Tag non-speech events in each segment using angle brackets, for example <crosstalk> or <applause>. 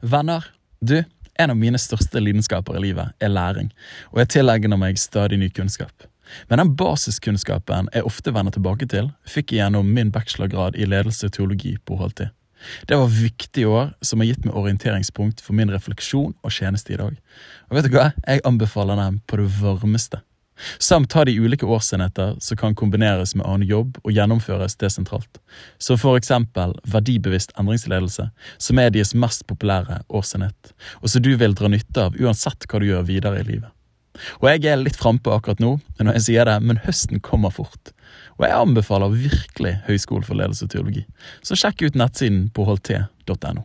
Venner, du, en av mine største lidenskaper i livet er læring, og jeg tilegner meg stadig ny kunnskap. Men den basiskunnskapen jeg ofte vender tilbake til, fikk jeg gjennom min bachelorgrad i ledelse og teologi på HLT. Det var viktige år som har gitt meg orienteringspunkt for min refleksjon og tjeneste i dag. Og vet du hva? Jeg anbefaler dem på det varmeste. Samt ha de ulike årsenheter som kan kombineres med annen jobb og gjennomføres desentralt. Som for eksempel verdibevisst endringsledelse, som er deres mest populære årsenhet, og som du vil dra nytte av uansett hva du gjør videre i livet. Og jeg er litt frampå akkurat nå når jeg sier det, men høsten kommer fort. Og jeg anbefaler virkelig Høgskolen for ledelse og teologi, så sjekk ut nettsiden på holdt.no.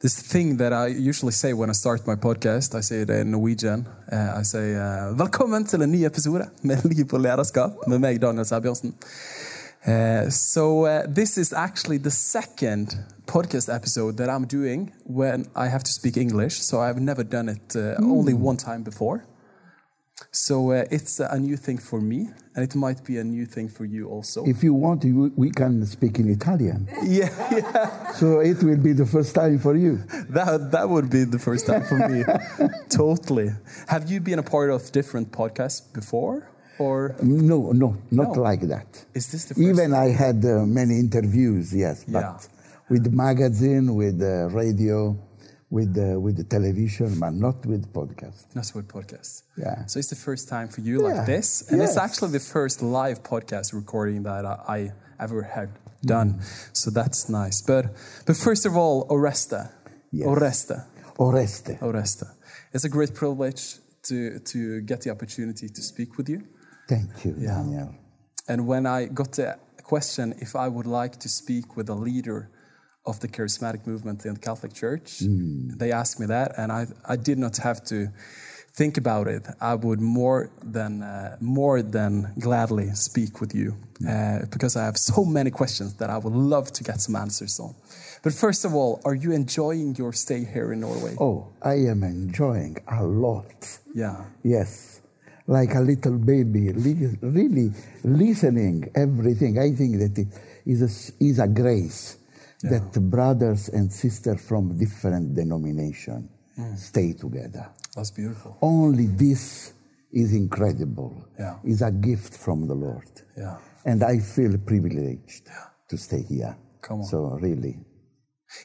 this thing that I usually say when I start my podcast. I say it in Norwegian. Uh, I say uh, 'Velkommen til en ny episode med Liv og lederskap' med meg, Daniel Sæbjørnsen. Uh, so uh, this is actually the second podcast episode that I'm doing when I have to speak English. So I've never done it uh, only one time before. So uh, it's a new thing for me, and it might be a new thing for you also. If you want, you, we can speak in Italian. <laughs> yeah, yeah. So it will be the first time for you. That that would be the first time for me. <laughs> totally. Have you been a part of different podcasts before, or No, no, not No. like that. is this the first? Even I had uh, many interviews, yes, but Yeah. with magazine, with uh, radio, with uh, with the television, but not with podcast. Not with podcast. Yeah. So it's the first time for you like this, and it's actually the first live podcast recording that I, I ever had done. Mm. So that's nice. But but first of all, Oresta. Yes. Oresta. Oreste. Oresta. It's a great privilege to to get the opportunity to speak with you. Thank you, Yeah. Daniel. And when I got the question if I would like to speak with a leader of the charismatic movement in the Catholic Church, they asked me that, and I, I did not have to think about it. I would more than uh, more than gladly speak with you uh, because I have so many questions that I would love to get some answers on. But first of all, are you enjoying your stay here in Norway? Oh, I am enjoying a lot. Yeah. Yes, like a little baby, really listening everything. I think that it is a, is a grace that brothers and sisters from different denomination stay together. That's beautiful. Only this is incredible. Yeah. Is a gift from the Lord. Yeah. And I feel privileged to stay here. Come on. So really,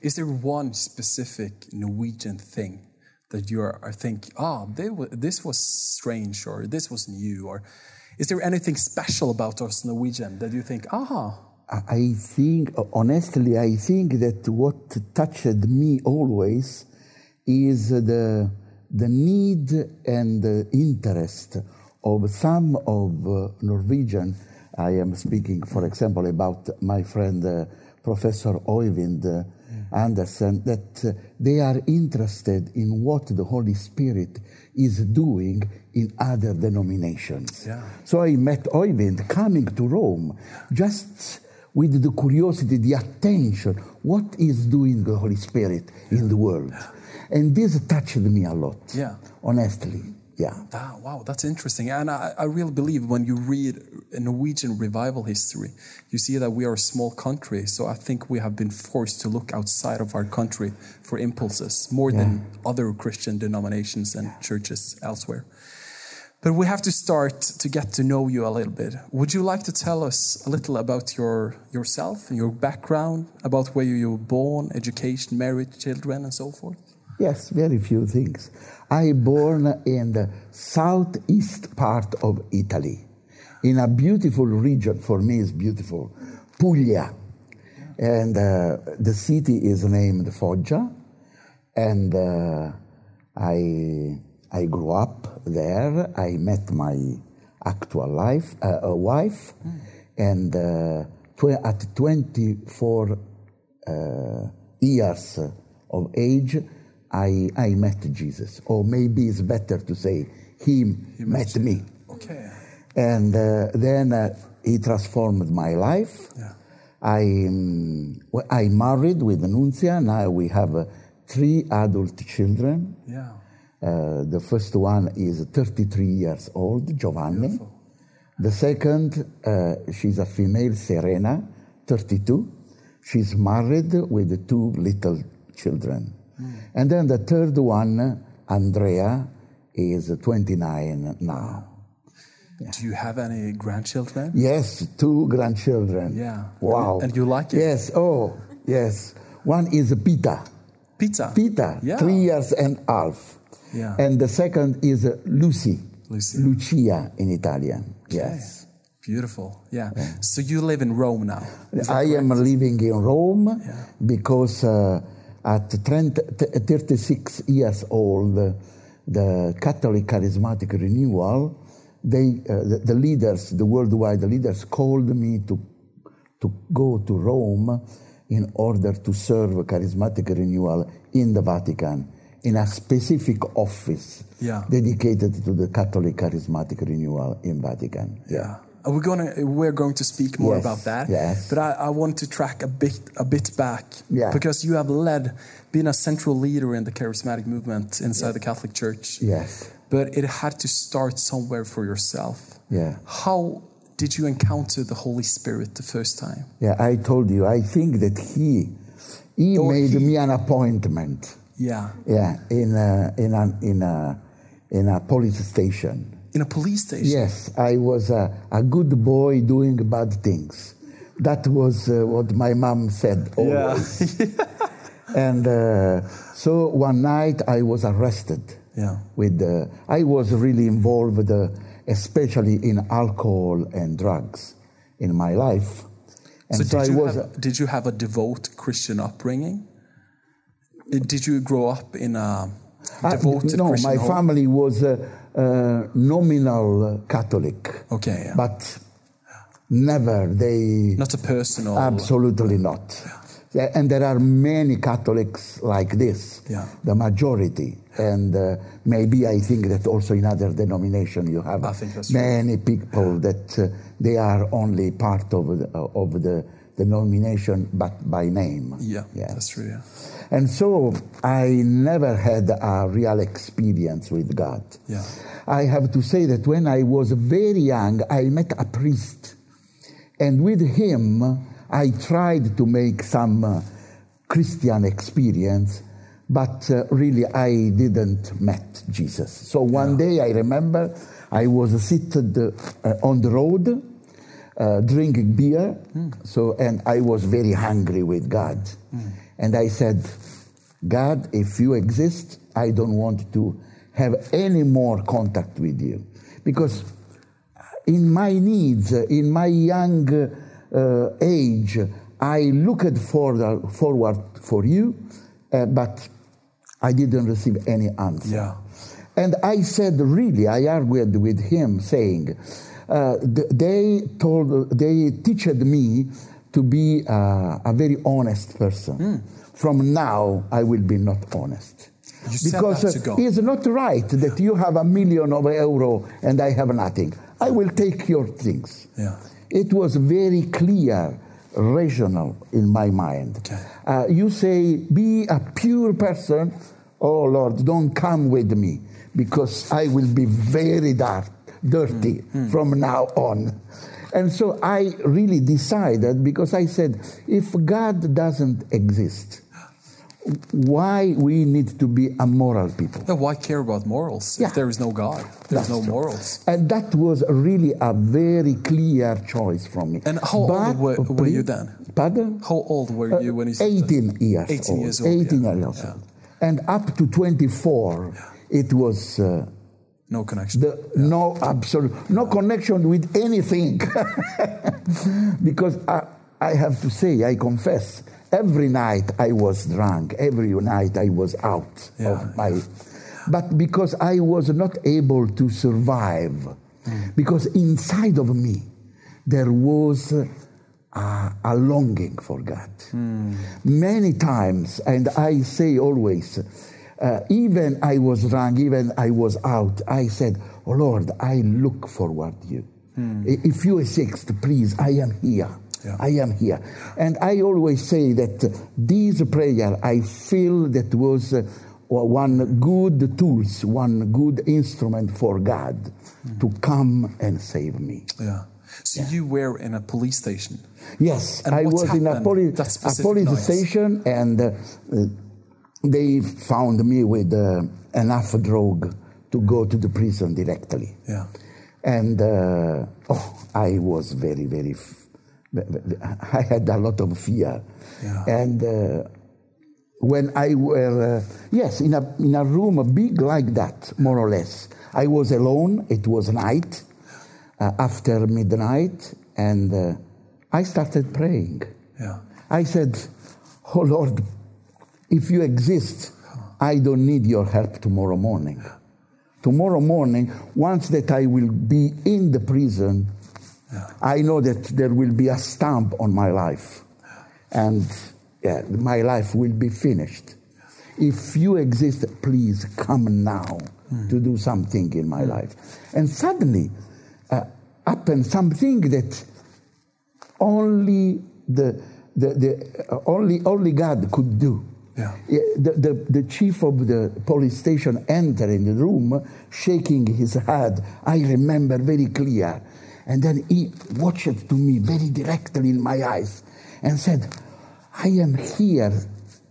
Is there one specific Norwegian thing that you are, are think, ah, they wa- this was strange or this was new? Or is there anything special about us Norwegian that you think, ah, I I think, honestly, I think that what touched me always is the, the need and the interest of some of uh, Norwegian. I am speaking, for example, about my friend uh, Professor Oyvind uh, Andersen, that uh, they are interested in what the Holy Spirit is doing in other denominations. Yeah. So I met Oyvind coming to Rome just with the curiosity, the attention, what is doing the Holy Spirit in the world. And this touched me a lot. Yeah. Honestly. Yeah. ah, wow, that's interesting. And I, I really believe when you read a Norwegian revival history, you see that we are a small country. So I think we have been forced to look outside of our country for impulses more than other Christian denominations and churches elsewhere. But we have to start to get to know you a little bit. Would you like to tell us a little about your yourself your background, about where you were born, education, marriage, children, and so forth? Yes, very few things. I born in the southeast part of Italy, in a beautiful region. For me, is beautiful, Puglia, and uh, the city is named Foggia, and uh, I I grew up there. I met my actual life uh, uh, wife, and uh, tw- at 24 uh, years of age, I, I met Jesus. Or maybe it's better to say, He, met, me. Okay. And uh, then uh, he transformed my life. Yeah. I, um, I married with Nunzia. Now we have uh, three adult children. Yeah. Uh, the first one is 33 years old, Giovanni. The second, uh, she's a female, Serena, 32. She's married with two little children. And then the third one, Andrea, is 29 now. Do you have any grandchildren? Yes, two grandchildren. Yeah. Wow. And you like it? Yes, oh, yes. One is Peter. Pizza. Peter, Yeah. three years and half. Yeah. And the second is uh, Lucy. Lucy. Lucia in Italian. Yes. Beautiful. Yeah. So you live in Rome now. I am living in Rome Yeah. because uh, at 30, 36 years old, the Catholic Charismatic Renewal, they, uh, the, the leaders, the worldwide leaders, called me to, to go to Rome in order to serve Charismatic Renewal in the Vatican in a specific office Yeah. dedicated to the Catholic Charismatic Renewal in Vatican. Yeah. We're going to we're going to speak more Yes, about that. yes. But I, I want to track a bit a bit back Yeah. because you have led, been a central leader in the charismatic movement inside the Catholic Church. Yes. But it had to start somewhere for yourself. Yeah. How did you encounter the Holy Spirit the first time? Yeah, I told you. I think that he he Oh, made he- me an appointment. Yeah. Yeah, in a, in a, in a in a police station. In a police station. Yes, I was a, a good boy doing bad things. That was uh, what my mom said always. Yeah. <laughs> and uh, so one night I was arrested. Yeah. With uh, I was really involved, uh, especially in alcohol and drugs, in my life. And So, did, I you was. have, did you have a devout Christian upbringing? Did you grow up in a devoted no, Christian my home? family was uh, uh, nominal Catholic, Okay, yeah. but never they. not a personal. Absolutely not. Yeah, And there are many Catholics like this, Yeah. the majority. And uh, maybe I think that also in other denomination you have that's true. many people that uh, they are only part of the, of the denomination but by name. Yeah, that's true. Yeah. And so I never had a real experience with God. Yeah. I have to say that when I was very young, I met a priest. And with him, I tried to make some uh, Christian experience, but uh, really I didn't met Jesus. So one day I remember I was seated uh, on the road uh, drinking beer. So, and I was very hungry with God. And I said, God, if you exist, I don't want to have any more contact with you. Because in my needs, in my young uh, age, I looked for forward for you, uh, but I didn't receive any answer. Yeah. And I said, really, I argued with him, saying, uh, they told, they teached me to be uh, a very honest person. From now, I will be not honest. You because that to God. it's not right that you have a million of euro and I have nothing. I will take your things. Yeah. It was very clear, rational in my mind. Okay. Uh, you say, be a pure person. Oh Lord, don't come with me because I will be very dark, dirty from now on. And so I really decided because I said, if God doesn't exist, why we need to be a moral people? Then why care about morals Yeah. if there is no God? There's That's no true. morals. And that was really a very clear choice from me. And how old were- were you then? Pardon? How old were you when you said that? 18 years 18 old. years old, 18 yeah. years Yeah. old. And up to 24, it was uh, No connection. the, no absolute, no connection with anything. <laughs> because I, I have to say, I confess, every night I was drunk, every night I was out Yeah. of my. But because I was not able to survive, mm. because inside of me there was a, a longing for God. Mm. Many times, and I say always, uh, even I was wrong, even I was out, I said, oh Lord, I look forward to you. I- If you exist, please, I am here. Yeah. I am here. And I always say that this prayer, I feel that was uh, one good tools, one good instrument for God to come and save me. Yeah. So you were in a police station. Yes, And I was in a police, a police night? station, and uh, they found me with uh, enough drug to go to the prison directly. Yeah. And uh, oh, I was very, very. F- I had a lot of fear, Yeah. and uh, when I were uh, yes in a in a room big like that, more or less, I was alone. It was night uh, after midnight, and uh, I started praying. Yeah. I said, "Oh Lord, if you exist, I don't need your help tomorrow morning. Tomorrow morning, once that I will be in the prison, I know that there will be a stamp on my life, and yeah, my life will be finished. If you exist, please come now to do something in my life." And suddenly, uh, happened something that only the, the, the uh, only only God could do. Yeah. The, the, the chief of the police station entered in the room, shaking his head. I remember very clear. And then he watched to me very directly in my eyes and said, I am here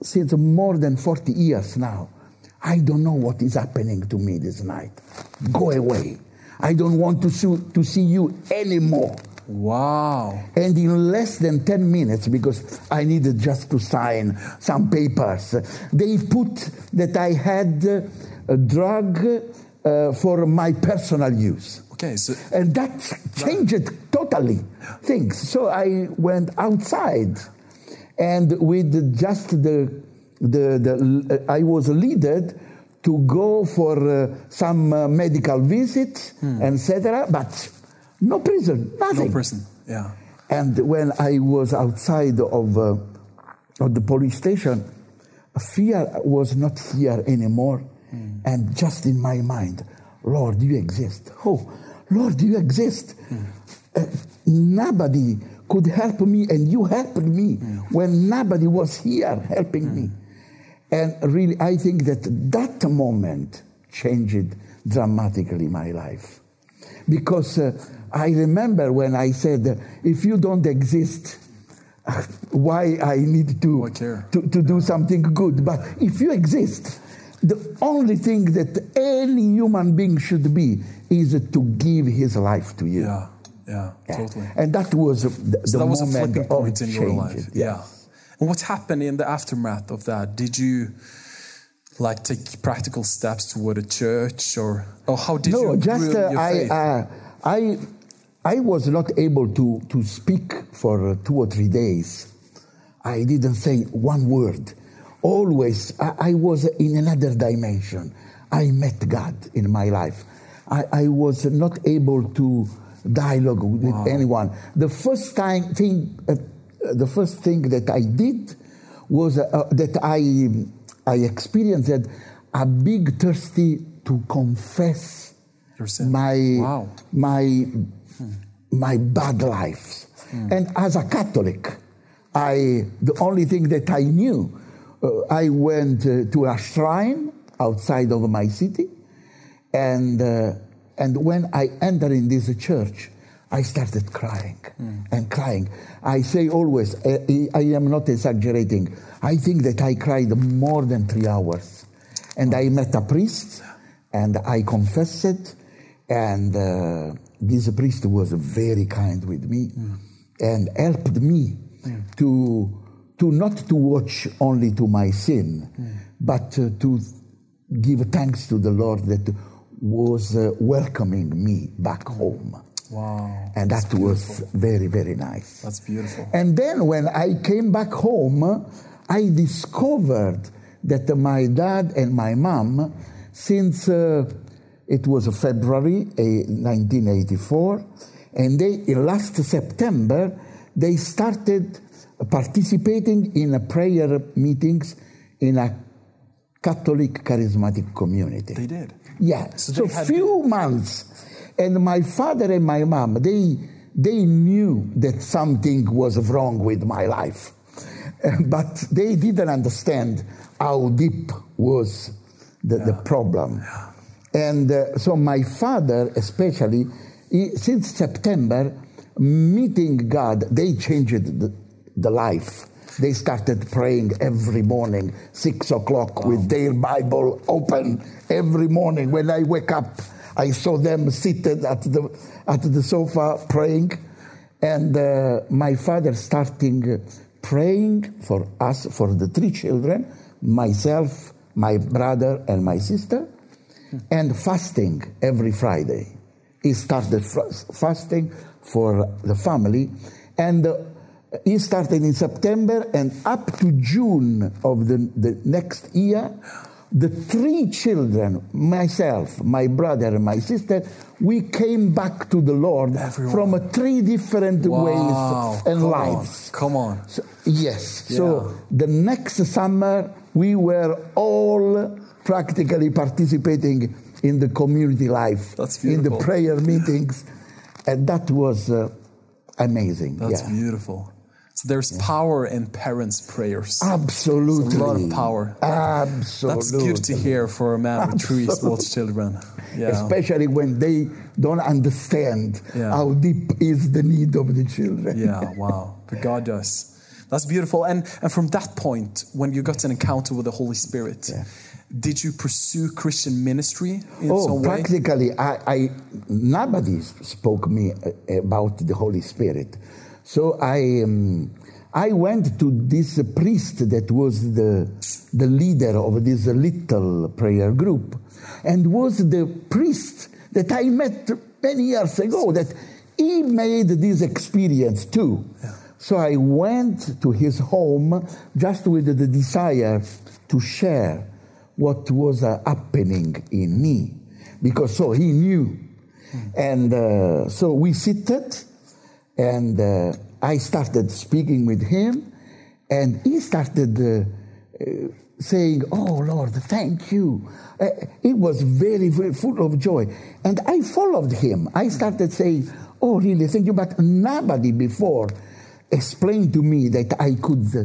since more than 40 years now. I don't know what is happening to me this night. Go away. I don't want to see, to see you anymore. Wow. And in less than 10 minutes, because I needed just to sign some papers, they put that I had a drug uh, for my personal use. Okay. So And that changed totally things. So I went outside and with just the, the, the I was leaded to go for uh, some uh, medical visit, etc. But no prison, nothing. no prison. Yeah. And when I was outside of, uh, of the police station, fear was not here anymore. And just in my mind, Lord, you exist. Oh, Lord, you exist. Uh, nobody could help me, and you helped me when nobody was here helping me. And really, I think that that moment changed dramatically my life. Because uh, I remember when I said, if you don't exist, <laughs> why I need to, to, to do something good. But if you exist, the only thing that any human being should be is to give his life to you. Yeah. Yeah. Totally. And that was the, the So that was a moment flipping of point in your life. Yeah. Yeah. And what happened in the aftermath of that? Did you like take practical steps toward a church or or how did no, you just grow uh, your I, uh, I, I was not able to, to speak for two or three days. I didn't say one word. Always, I, I was in another dimension. I met God in my life. I, I was not able to dialogue with anyone. The first time thing, uh, the first thing that I did was uh, that I, I experienced a big thirsty to confess my Wow. my my bad life. And as a Catholic, I the only thing that I knew, uh, I went uh, to a shrine outside of my city, and uh, and when I entered in this church, I started crying and crying. I say always, I, I am not exaggerating. I think that I cried more than three hours, and I met a priest, and I confessed and uh, this priest was very kind with me, and helped me to to not to watch only to my sin, but uh, to give thanks to the Lord that was uh, welcoming me back home. wow. And that was very, very nice. That's beautiful. And then when I came back home, I discovered that my dad and my mom, since uh, it was February eh, 1984, and they, in last September, they started participating in a prayer meetings in a Catholic charismatic community. They did. Yeah. So So, few months, and my father and my mom they they knew that something was wrong with my life, <laughs> but they didn't understand how deep was the, the problem. And uh, so my father, especially, he, since September, meeting God, they changed the, the life. They started praying every morning, six o'clock, with their Bible open every morning. When I wake up, I saw them seated at the at the sofa praying, and uh, my father starting praying for us, for the three children, myself, my brother, and my sister, and fasting every Friday. He started fasting for the family, and uh, he started in September, and up to June of the, the next year, the three children, myself, my brother, and my sister, we came back to the Lord Everyone. from three different Wow. ways and Come lives. On. Come on. So, yes. So the next summer, we were all practically participating in the community life, That's in the prayer meetings, and that was uh, amazing. That's yeah. beautiful. So there's power in parents' prayers. Absolutely. There's a lot of power. Absolutely. That's good to hear for a man with three children. Yeah. Especially when they don't understand Yeah. how deep is the need of the children. Yeah, wow. But God does. That's beautiful. And and from that point, when you got an encounter with the Holy Spirit, did you pursue Christian ministry in Oh, some way? practically, I, I nobody spoke me uh, about the Holy Spirit. So I, um, I went to this priest that was the the leader of this little prayer group, and was the priest that I met many years ago. That he made this experience too. So I went to his home just with the desire to share what was uh, happening in me. Because so he knew. And uh, so we seated and uh, i started speaking with him and he started saying oh lord thank you. Uh, it was very very full of joy. And i followed him. I started saying oh really thank you. But nobody before explained to me that i could uh,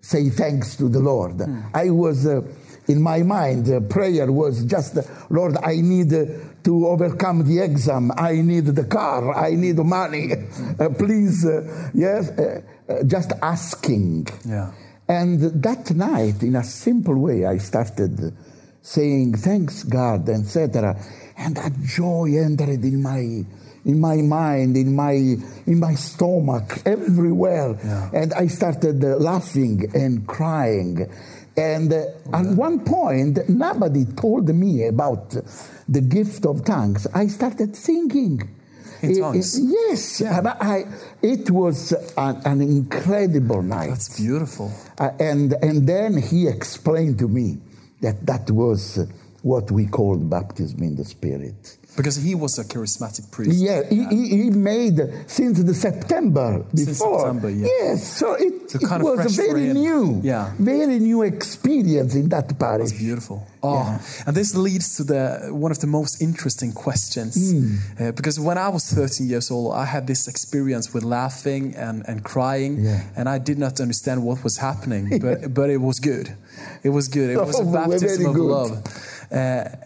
say thanks to the lord. I was uh, in my mind, uh, prayer was just, uh, Lord, I need uh, to overcome the exam. I need the car. I need money. <laughs> Uh, please, uh, yes, uh, just asking. Yeah. And that night, in a simple way, I started saying, thanks God, etc. And that joy entered in my in my mind, in my in my stomach, everywhere. Yeah. And I started laughing and crying. And uh, at one point, nobody told me about the gift of tongues. I started singing. In It- it- tongues? yes, and I, it was an, an incredible night. That's beautiful. Uh, and, and then he explained to me that that was what we called baptism in the Spirit. Because he was a charismatic priest. Yeah, he, he, he made since the September before. Since September, yeah. Yes, so it, So it kind of was for very new. Yeah. Very new experience in that parish. That's beautiful. Oh, and this leads to the one of the most interesting questions. Hmm. Uh, because when I was 13 years old, I had this experience with laughing and, and crying, Yeah. and I did not understand what was happening, <laughs> but but it was good. It was good. It was a Oh, <laughs> very baptism of good. love. Uh,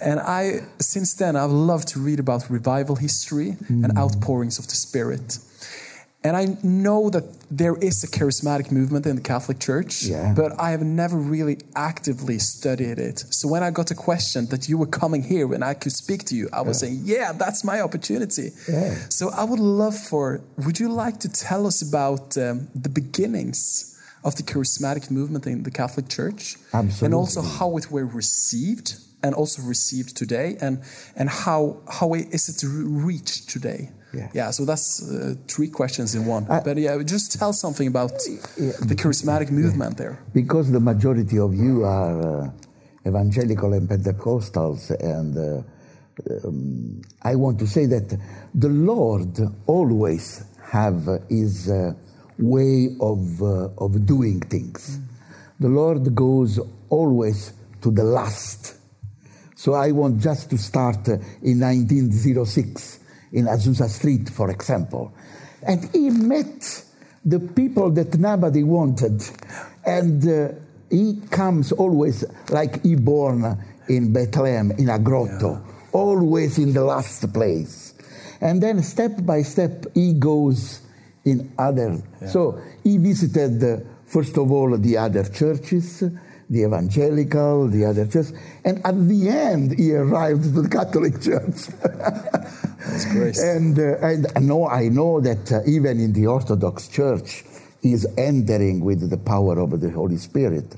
and I, since then, I've loved to read about revival history Hmm. and outpourings of the Spirit. And I know that there is a charismatic movement in the Catholic Church, Yeah. but I have never really actively studied it. So when I got a question that you were coming here and I could speak to you, I was saying, yeah, that's my opportunity. Yeah. So I would love for, would you like to tell us about um, the beginnings of the charismatic movement in the Catholic Church? And also how it were received and also received today and, and how, how is it reached today? Yeah. Yeah, so that's uh, three questions in one. but yeah, just tell something about the charismatic movement there. because the majority of you are uh, evangelical and Pentecostals, and uh, um, I want to say that the Lord always have His uh, way of uh, of doing things. The Lord goes always to the last. So I want just to start uh, in 1906 in Azusa Street, for example. And he met the people that nobody wanted. And uh, he comes always like he born in Bethlehem, in a grotto, always in the last place. And then step by step, he goes in other. So he visited, uh, first of all, the other churches, the evangelical, the other church. and at the end, he arrived to the Catholic Church. That's great. <laughs> And, uh, and I know, I know that uh, even in the Orthodox Church, he is entering with the power of the Holy Spirit.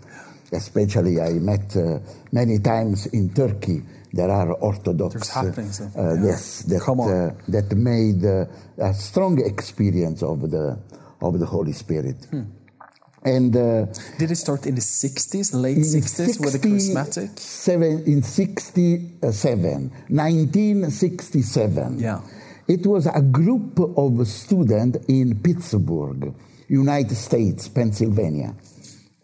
Especially, I met uh, many times in Turkey. There are Orthodox, There's happenings, uh, uh, yeah. yes, that Come on. uh, that made uh, a strong experience of the of the Holy Spirit. Hmm. And uh, Did it start in the 60s, late in 60s, with the charismatic? Seven, in 67, 1967. Yeah. It was a group of students in Pittsburgh, United States, Pennsylvania.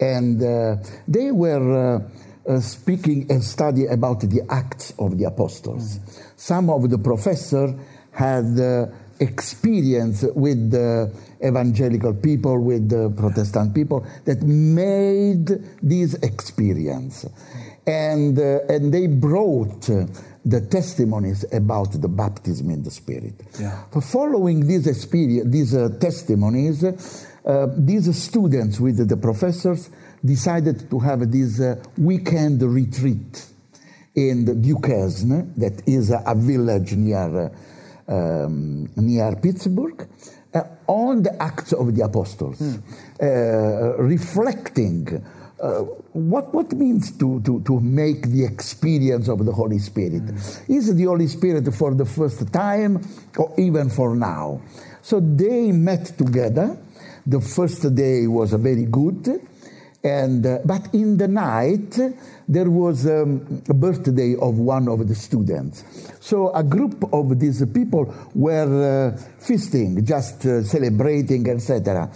And uh, they were uh, uh, speaking and studying about the Acts of the Apostles. Some of the professors had uh, experience with the evangelical people, with the Protestant people that made this experience. And, uh, and they brought uh, the testimonies about the baptism in the Spirit. Yeah. Following these experience, these uh, testimonies, uh, these students with the professors decided to have this uh, weekend retreat in the Duquesne, that is a, a village near, uh, um, near Pittsburgh, uh, on the Acts of the Apostles, uh, reflecting uh, what what means to, to, to make the experience of the Holy Spirit. Is the Holy Spirit for the first time or even for now? So they met together. The first day was very good. And, uh, but in the night, there was um, a birthday of one of the students. So a group of these people were uh, feasting, just uh, celebrating, etc.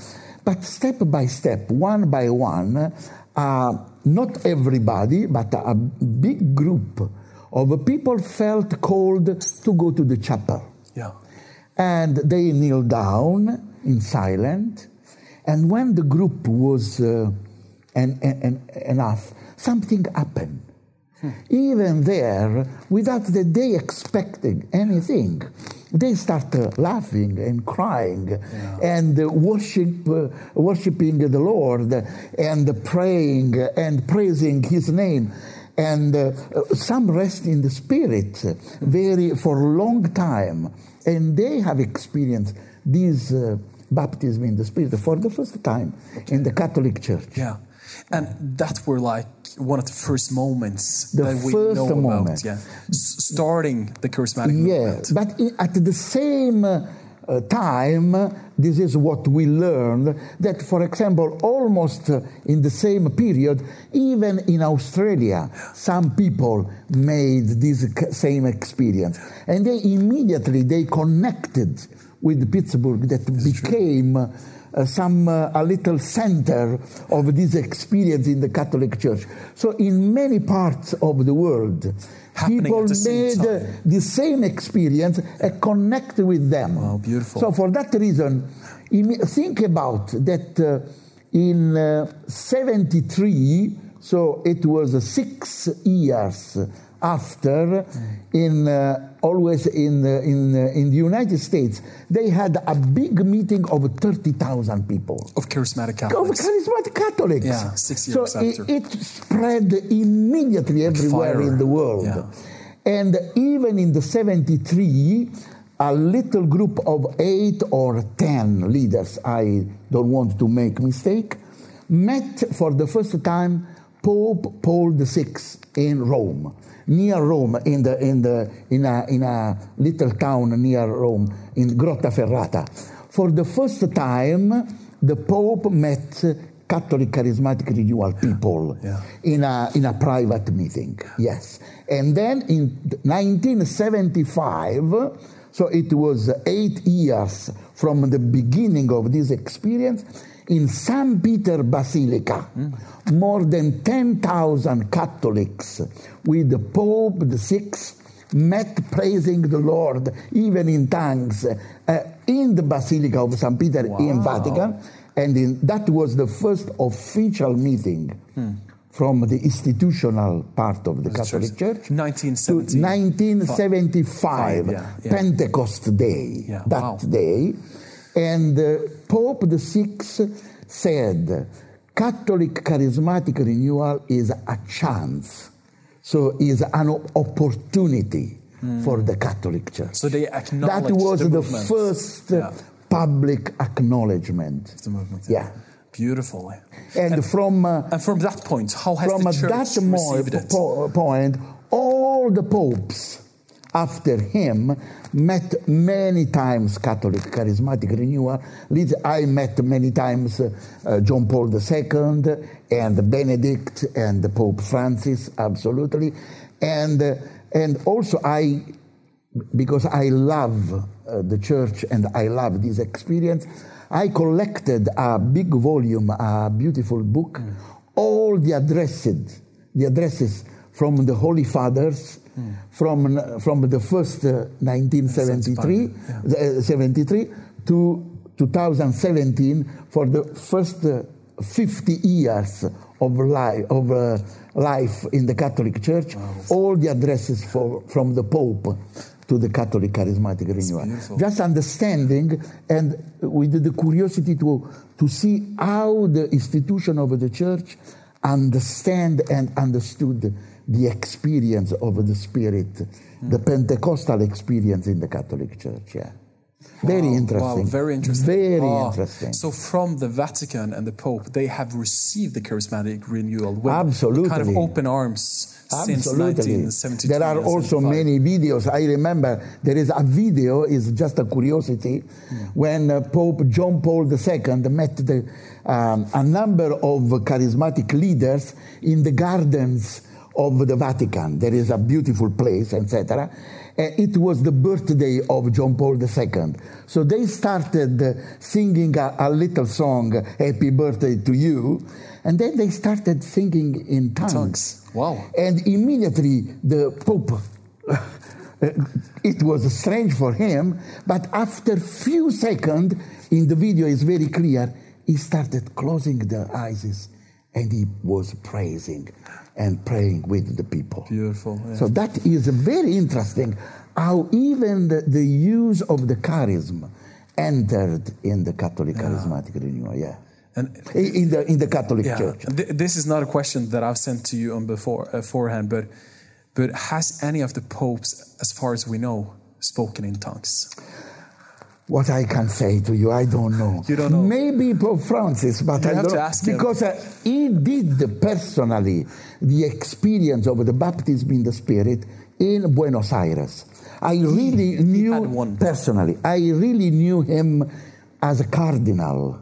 But step by step, one by one, uh, not everybody, but a big group of people felt called to go to the chapel. Yeah. And they kneel down in silence. And when the group was en- en- enough, something happened. Even there, without that they expecting anything, they start uh, laughing and crying and uh, worship, uh, worshiping the Lord and praying and praising His name. And uh, some rest in the spirit very for a long time, and they have experienced this uh, baptism in the spirit for the first time in the Catholic Church. Yeah. And that were like one of the first moments The that we first know moment. about. Yeah. S- starting the charismatic Yeah, movement. but at the same uh, time, this is what we learned that, for example, almost uh, in the same period, even in Australia, some people made this same experience, and they immediately they connected with Pittsburgh that became. Uh, some uh, a little center of this experience in the Catholic Church. So in many parts of the world, Happening people the made uh, time. the same experience and connect with them. Wow, beautiful. So for that reason, think about that uh, in uh, 73, so it was uh, six years after, in uh, always in uh, in uh, in the United States, they had a big meeting of 30,000 people Of charismatic Catholics. of charismatic Catholics. Yeah, six years it, after. it spread immediately everywhere fire. in the world. Yeah. And even in the 73, a little group of eight or ten leaders, I don't want to make mistake, met for the first time Pope Paul VI in Rome, near Rome, in, the, in, the, in, a, in a little town near Rome, in Grottaferrata. For the first time, the Pope met Catholic charismatic renewal people Yeah. in, a, in a private meeting. Yes. And then in 1975, So it was eight years from the beginning of this experience in St. Peter Basilica. More than 10,000 Catholics with the Pope the Sixth met praising the Lord, even in tongues, uh, in the Basilica of St. Peter in Vatican. And in, that was the first official meeting from the institutional part of the Catholic Church. 1970. To 1975, Five, yeah, yeah. Pentecost Day, Yeah, that wow. day. And uh, Pope the Sixth said, Catholic charismatic renewal is a chance. So is an op- opportunity for the Catholic Church. So they acknowledged that was the the, first Yeah. public acknowledgement. The movement. Yeah. Beautiful. And, from uh, And from that point, how has from the that church mo- received it? po- point, all the popes after him met many times Catholic charismatic renewal. I met many times uh, John Paul II and Benedict and Pope Francis, absolutely, and uh, and also I because I love uh, the church and I love this experience, I collected a big volume, a beautiful book, all the addresses, the addresses from the Holy Fathers, from from the first uh, 1973, uh, 73 to 2017 for the first uh, 50 years of life of uh, life in the Catholic Church. All the addresses for, from the Pope to the Catholic Charismatic Renewal. beautiful. Just understanding and with the curiosity to to see how the institution of the Church understand and understood the experience of the Spirit, the Pentecostal experience in the Catholic Church. Yeah. Very interesting. Wow, very interesting. Very Ah, interesting. So from the Vatican and the Pope, they have received the charismatic renewal with Absolutely. kind of open arms since Absolutely. 1972. There are also many videos. I remember there is a video, is just a curiosity, when uh, Pope John Paul II met the, um, a number of charismatic leaders in the gardens of the Vatican. There is a beautiful place, etc. It was the birthday of John Paul II. So they started singing a, a little song, Happy Birthday to You, and then they started singing in tongues. Tongues. Wow. And immediately the Pope, <laughs> it was strange for him, but after few seconds, in the video is very clear, he started closing the eyes and he was praising and praying with the people. Beautiful. yeah. So that is very interesting how even the, the use of the charism entered in the Catholic charismatic renewal, yeah. And In the, in the Catholic yeah, Church. th- this is not a question that I've sent to you on before uh, beforehand, but but has any of the popes, as far as we know, spoken in tongues? What I can say to you, I don't know. You don't know? Maybe Pope Francis, but You I don't know. because uh, he did personally the experience of the baptism in the Spirit in Buenos Aires. I really knew had one. personally. I really knew him as a cardinal.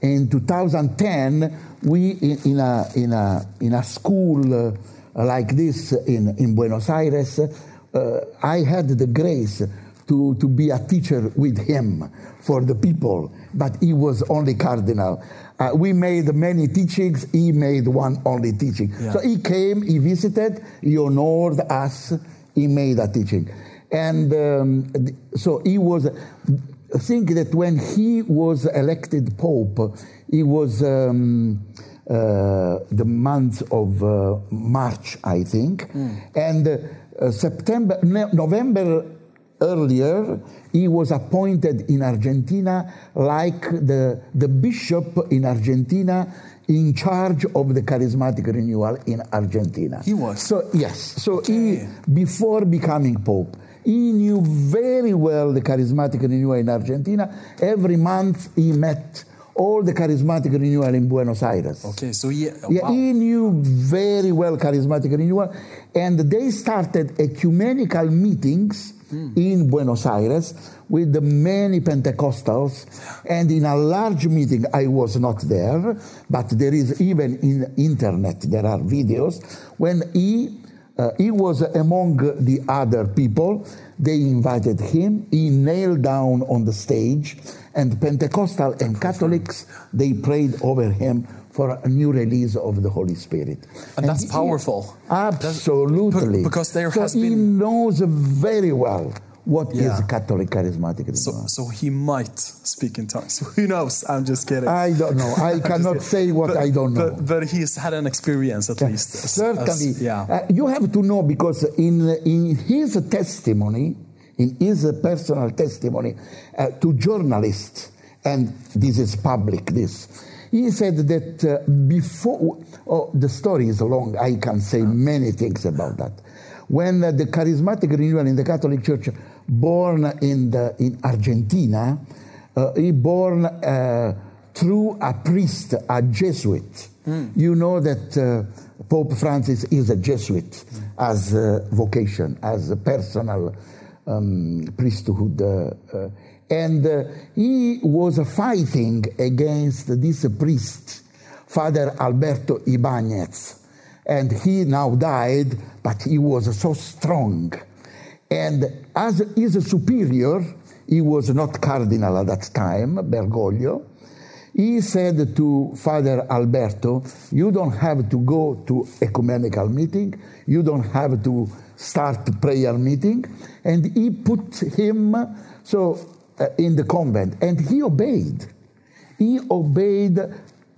In 2010, we in, in a in a in a school uh, like this in in Buenos Aires, uh, I had the grace to to be a teacher with him for the people, but he was only cardinal. Uh, we made many teachings. He made one only teaching. Yeah. So he came, he visited, he honored us. He made a teaching, and um, so he was. I think that when he was elected pope, he was um, uh, the month of uh, March, I think, and uh, September, no- November earlier, he was appointed in Argentina like the, the bishop in Argentina in charge of the charismatic renewal in Argentina. He was? So, yes. So he, before becoming pope, he knew very well the charismatic renewal in Argentina. Every month he met all the charismatic renewal in Buenos Aires. Okay, so he, uh, Yeah, wow. he knew very well charismatic renewal, and they started ecumenical meetings in Buenos Aires with the many Pentecostals. And in a large meeting, I was not there, but there is even in internet there are videos when he uh, he was among the other people. they invited him. He knelt down on the stage, and Pentecostal and Catholics they prayed over him for a new release of the Holy Spirit. And that's he- powerful. Absolutely, Be- because there so has he been- knows very well what is Yeah. Catholic charismatic So, so he might speak in tongues. <laughs> Who knows? I'm just kidding. I don't know. I <laughs> cannot say what but, I don't know. But, but he's had an experience at least. as- Certainly, as- yeah. Uh, you have to know because in in his testimony, in his personal testimony uh, to journalists, and this is public. This he said that uh, before. Oh, the story is long. I can say many things about that. When uh, the charismatic renewal in the Catholic Church, born in the in Argentina, uh, he born. Uh, through a priest, a Jesuit. You know that uh, Pope Francis is a Jesuit as a vocation, as a personal um, priesthood. And uh, he was fighting against this priest, Father Alberto Ibanez. And he now died, but he was so strong. And as his superior, he was not cardinal at that time, Bergoglio. He said to Father Alberto, You don't have to go to ecumenical meeting, you don't have to start prayer meeting. And he put him so in the convent, and he obeyed. He obeyed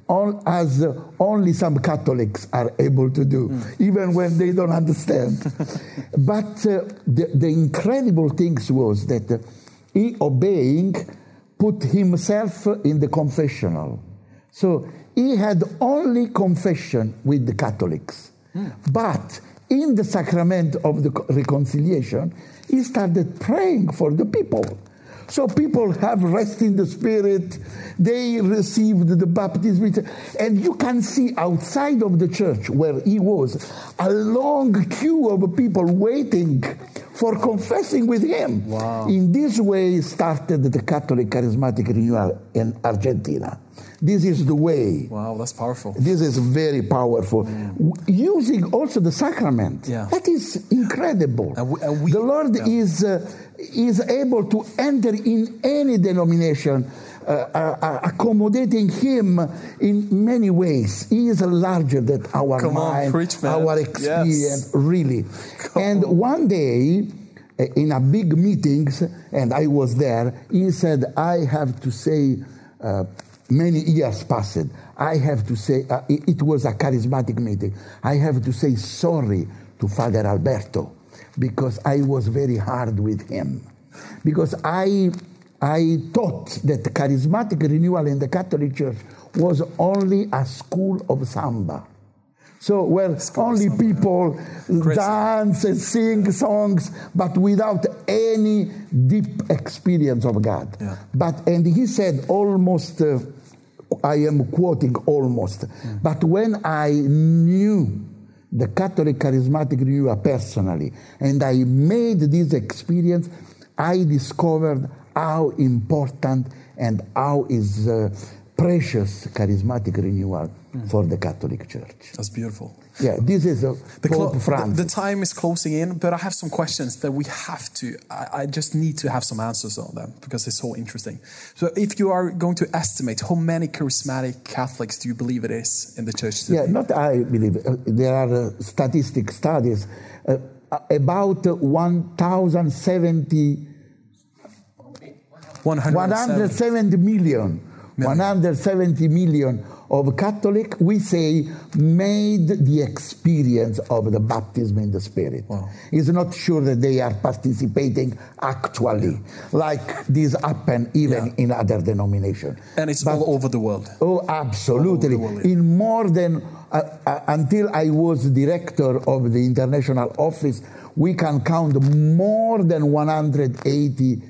all, as uh, only some Catholics are able to do, even when they don't understand. <laughs> but uh, the, the incredible things was that uh, he obeying put himself in the confessional. So he had only confession with the Catholics. But in the sacrament of the reconciliation, he started praying for the people. So people have rest in the spirit. They received the baptism. And you can see outside of the church where he was a long queue of people waiting for confessing with him. Wow. In this way started the Catholic charismatic renewal in Argentina. This is the way. Wow, that's powerful. This is very powerful. W- Using also the sacrament. Yeah. That is incredible. And we- and we- the Lord yeah. is, uh, is able to enter in any denomination, uh, uh, uh, accommodating Him in many ways. He is larger than our Come on, mind, preach, man. our Yes. experience, really. and one day, uh, in a big meetings, and I was there, he said, I have to say, uh, many years passed. I have to say, uh, it it was a charismatic meeting. I have to say sorry to Father Alberto because I was very hard with him. Because I, I thought that charismatic renewal in the Catholic Church was only a school of samba. So where only people dance and sing songs, but without any deep experience of God. Yeah. But and he said almost, uh, I am quoting almost, but when I knew the Catholic charismatic renewal personally, and I made this experience, I discovered how important and how is uh, precious charismatic renewal for the Catholic Church. That's beautiful. Yeah, this is uh, The, clo- Pope the, Francis. the time is closing in, but I have some questions that we have to, I, I just need to have some answers on them because it's so interesting. So, if you are going to estimate how many charismatic Catholics do you believe it is in the church today? Yeah, not I believe. Uh, there are uh, statistic studies. Uh, about uh, 1,070 170. 170 million, 170 million of Catholic, we say, made the experience of the baptism in the Spirit. Wow. It's not sure that they are participating actually, like this happen even Yeah. in other denominations. And it's But- all over the world. Oh, absolutely. All over the world. In more than, uh, uh, until I was director of the international office, we can count more than 180 cou-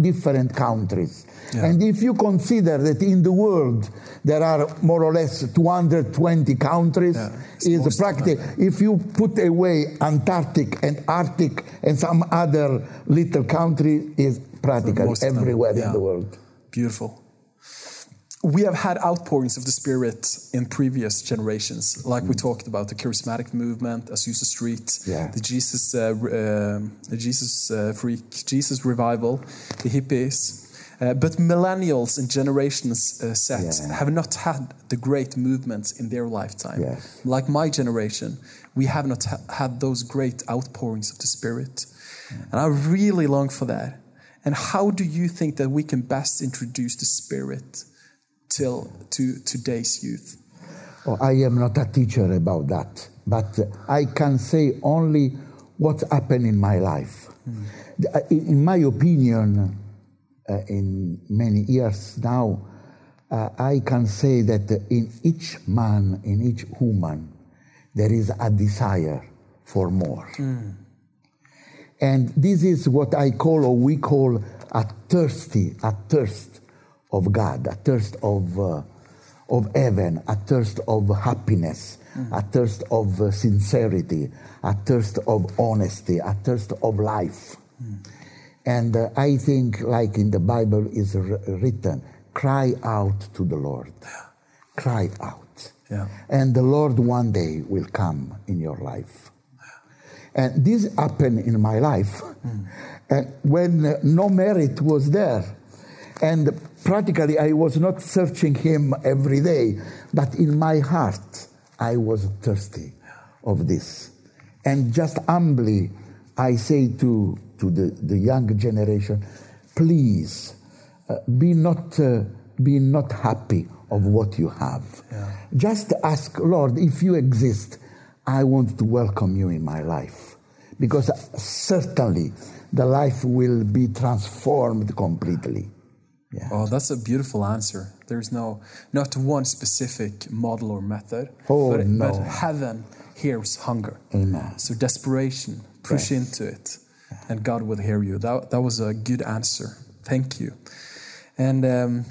different countries. Yeah. And if you consider that in the world there are more or less 220 countries, Yeah, it's is most practically, if you put away Antarctic and Arctic and some other little country, is practically Most of them, everywhere yeah. in the world. Beautiful. We have had outpourings of the Spirit in previous generations, like we talked about the charismatic movement, Azusa Street, Yeah. the Jesus, uh, um, the Jesus uh, freak, Jesus revival, the hippies. Uh, but millennials and generations uh, set Yeah. have not had the great movements in their lifetime. Yes. Like my generation, we have not ha- had those great outpourings of the Spirit. And I really long for that. And how do you think that we can best introduce the Spirit till to today's youth? Oh, I am not a teacher about that, but I can say only what happened in my life. The- In, my opinion, uh, in many years now, uh, I can say that in each man, in each woman, there is a desire for more. And this is what I call, or we call, a thirsty, a thirst of God, a thirst of, uh, of heaven, a thirst of happiness, a thirst of uh, sincerity, a thirst of honesty, a thirst of life. And uh, I think, like in the Bible is wr- written, cry out to the Lord. Cry out. Yeah. And the Lord one day will come in your life. And this happened in my life and when uh, no merit was there. And practically, I was not searching Him every day, but in my heart, I was thirsty of this. And just humbly, I say to, to the, the young generation, please uh, be, not, uh, be not happy of what you have. Just ask, Lord, if you exist, I want to welcome you in my life. Because certainly the life will be transformed completely. Yeah. Oh, that's a beautiful answer. There's no not one specific model or method. Oh, but, no. but heaven hears hunger. Amen. So desperation, push into it, and God will hear you. That that was a good answer. Thank you. And um,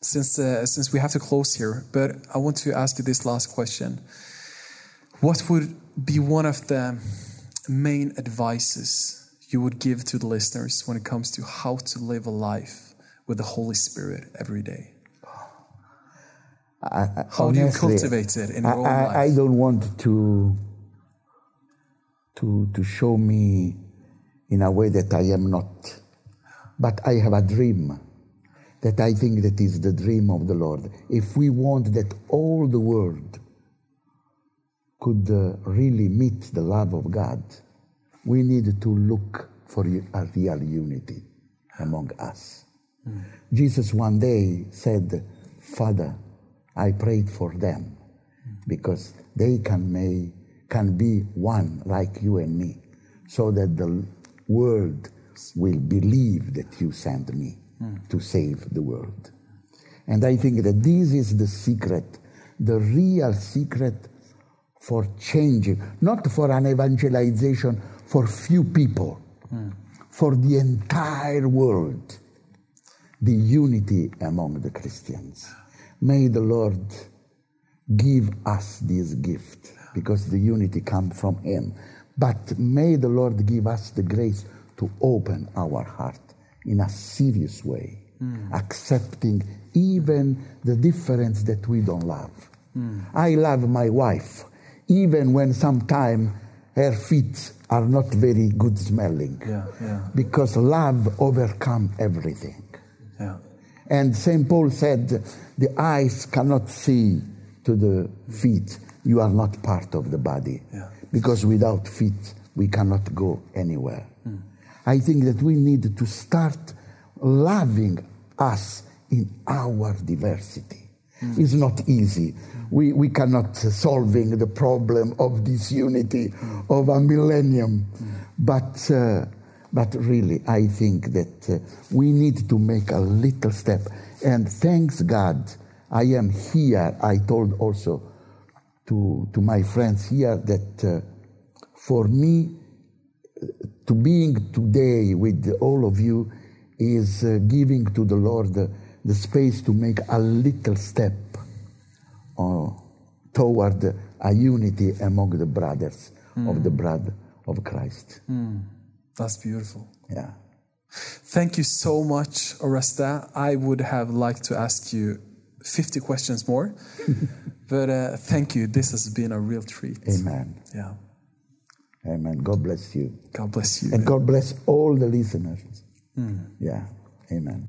since uh, since we have to close here, but I want to ask you this last question. What would be one of the main advices you would give to the listeners when it comes to how to live a life with the Holy Spirit every day? How do you cultivate it in your I, own life? I don't want to, to, to show me in a way that I am not. But I have a dream that I think that is the dream of the Lord. If we want that all the world could uh, really meet the love of God, we need to look for a real unity among us. Jesus one day said, Father, I prayed for them because they can, may, can be one like you and me, so that the world will believe that you sent me to save the world. And I think that this is the secret, the real secret for changing, not for an evangelization for few people, for the entire world, the unity among the Christians. May the Lord give us this gift because the unity comes from Him. But may the Lord give us the grace to open our heart in a serious way, hmm. accepting even the difference that we don't love. Hmm. I love my wife, even when sometimes her feet are not very good smelling. Yeah, yeah. Because love overcomes everything. And St. Paul said, The eyes cannot see to the feet. You are not part of the body. Yeah. Because without feet, we cannot go anywhere. Hmm. I think that we need to start loving us in our diversity. Hmm. It's not easy. We, we cannot solving the problem of disunity hmm. of a millennium. But, uh, but really, I think that uh, we need to make a little step. And thanks God, I am here. I told also to, to my friends here that uh, for me, to being today with all of you is uh, giving to the Lord the, the space to make a little step uh, toward a unity among the brothers of the blood of Christ. That's beautiful. Yeah. Thank you so much, Oreste. I would have liked to ask you 50 questions more. <laughs> but uh, thank you. This has been a real treat. Amen. Yeah. Amen. God bless you. God bless you. And God bless all the listeners. Yeah. Amen.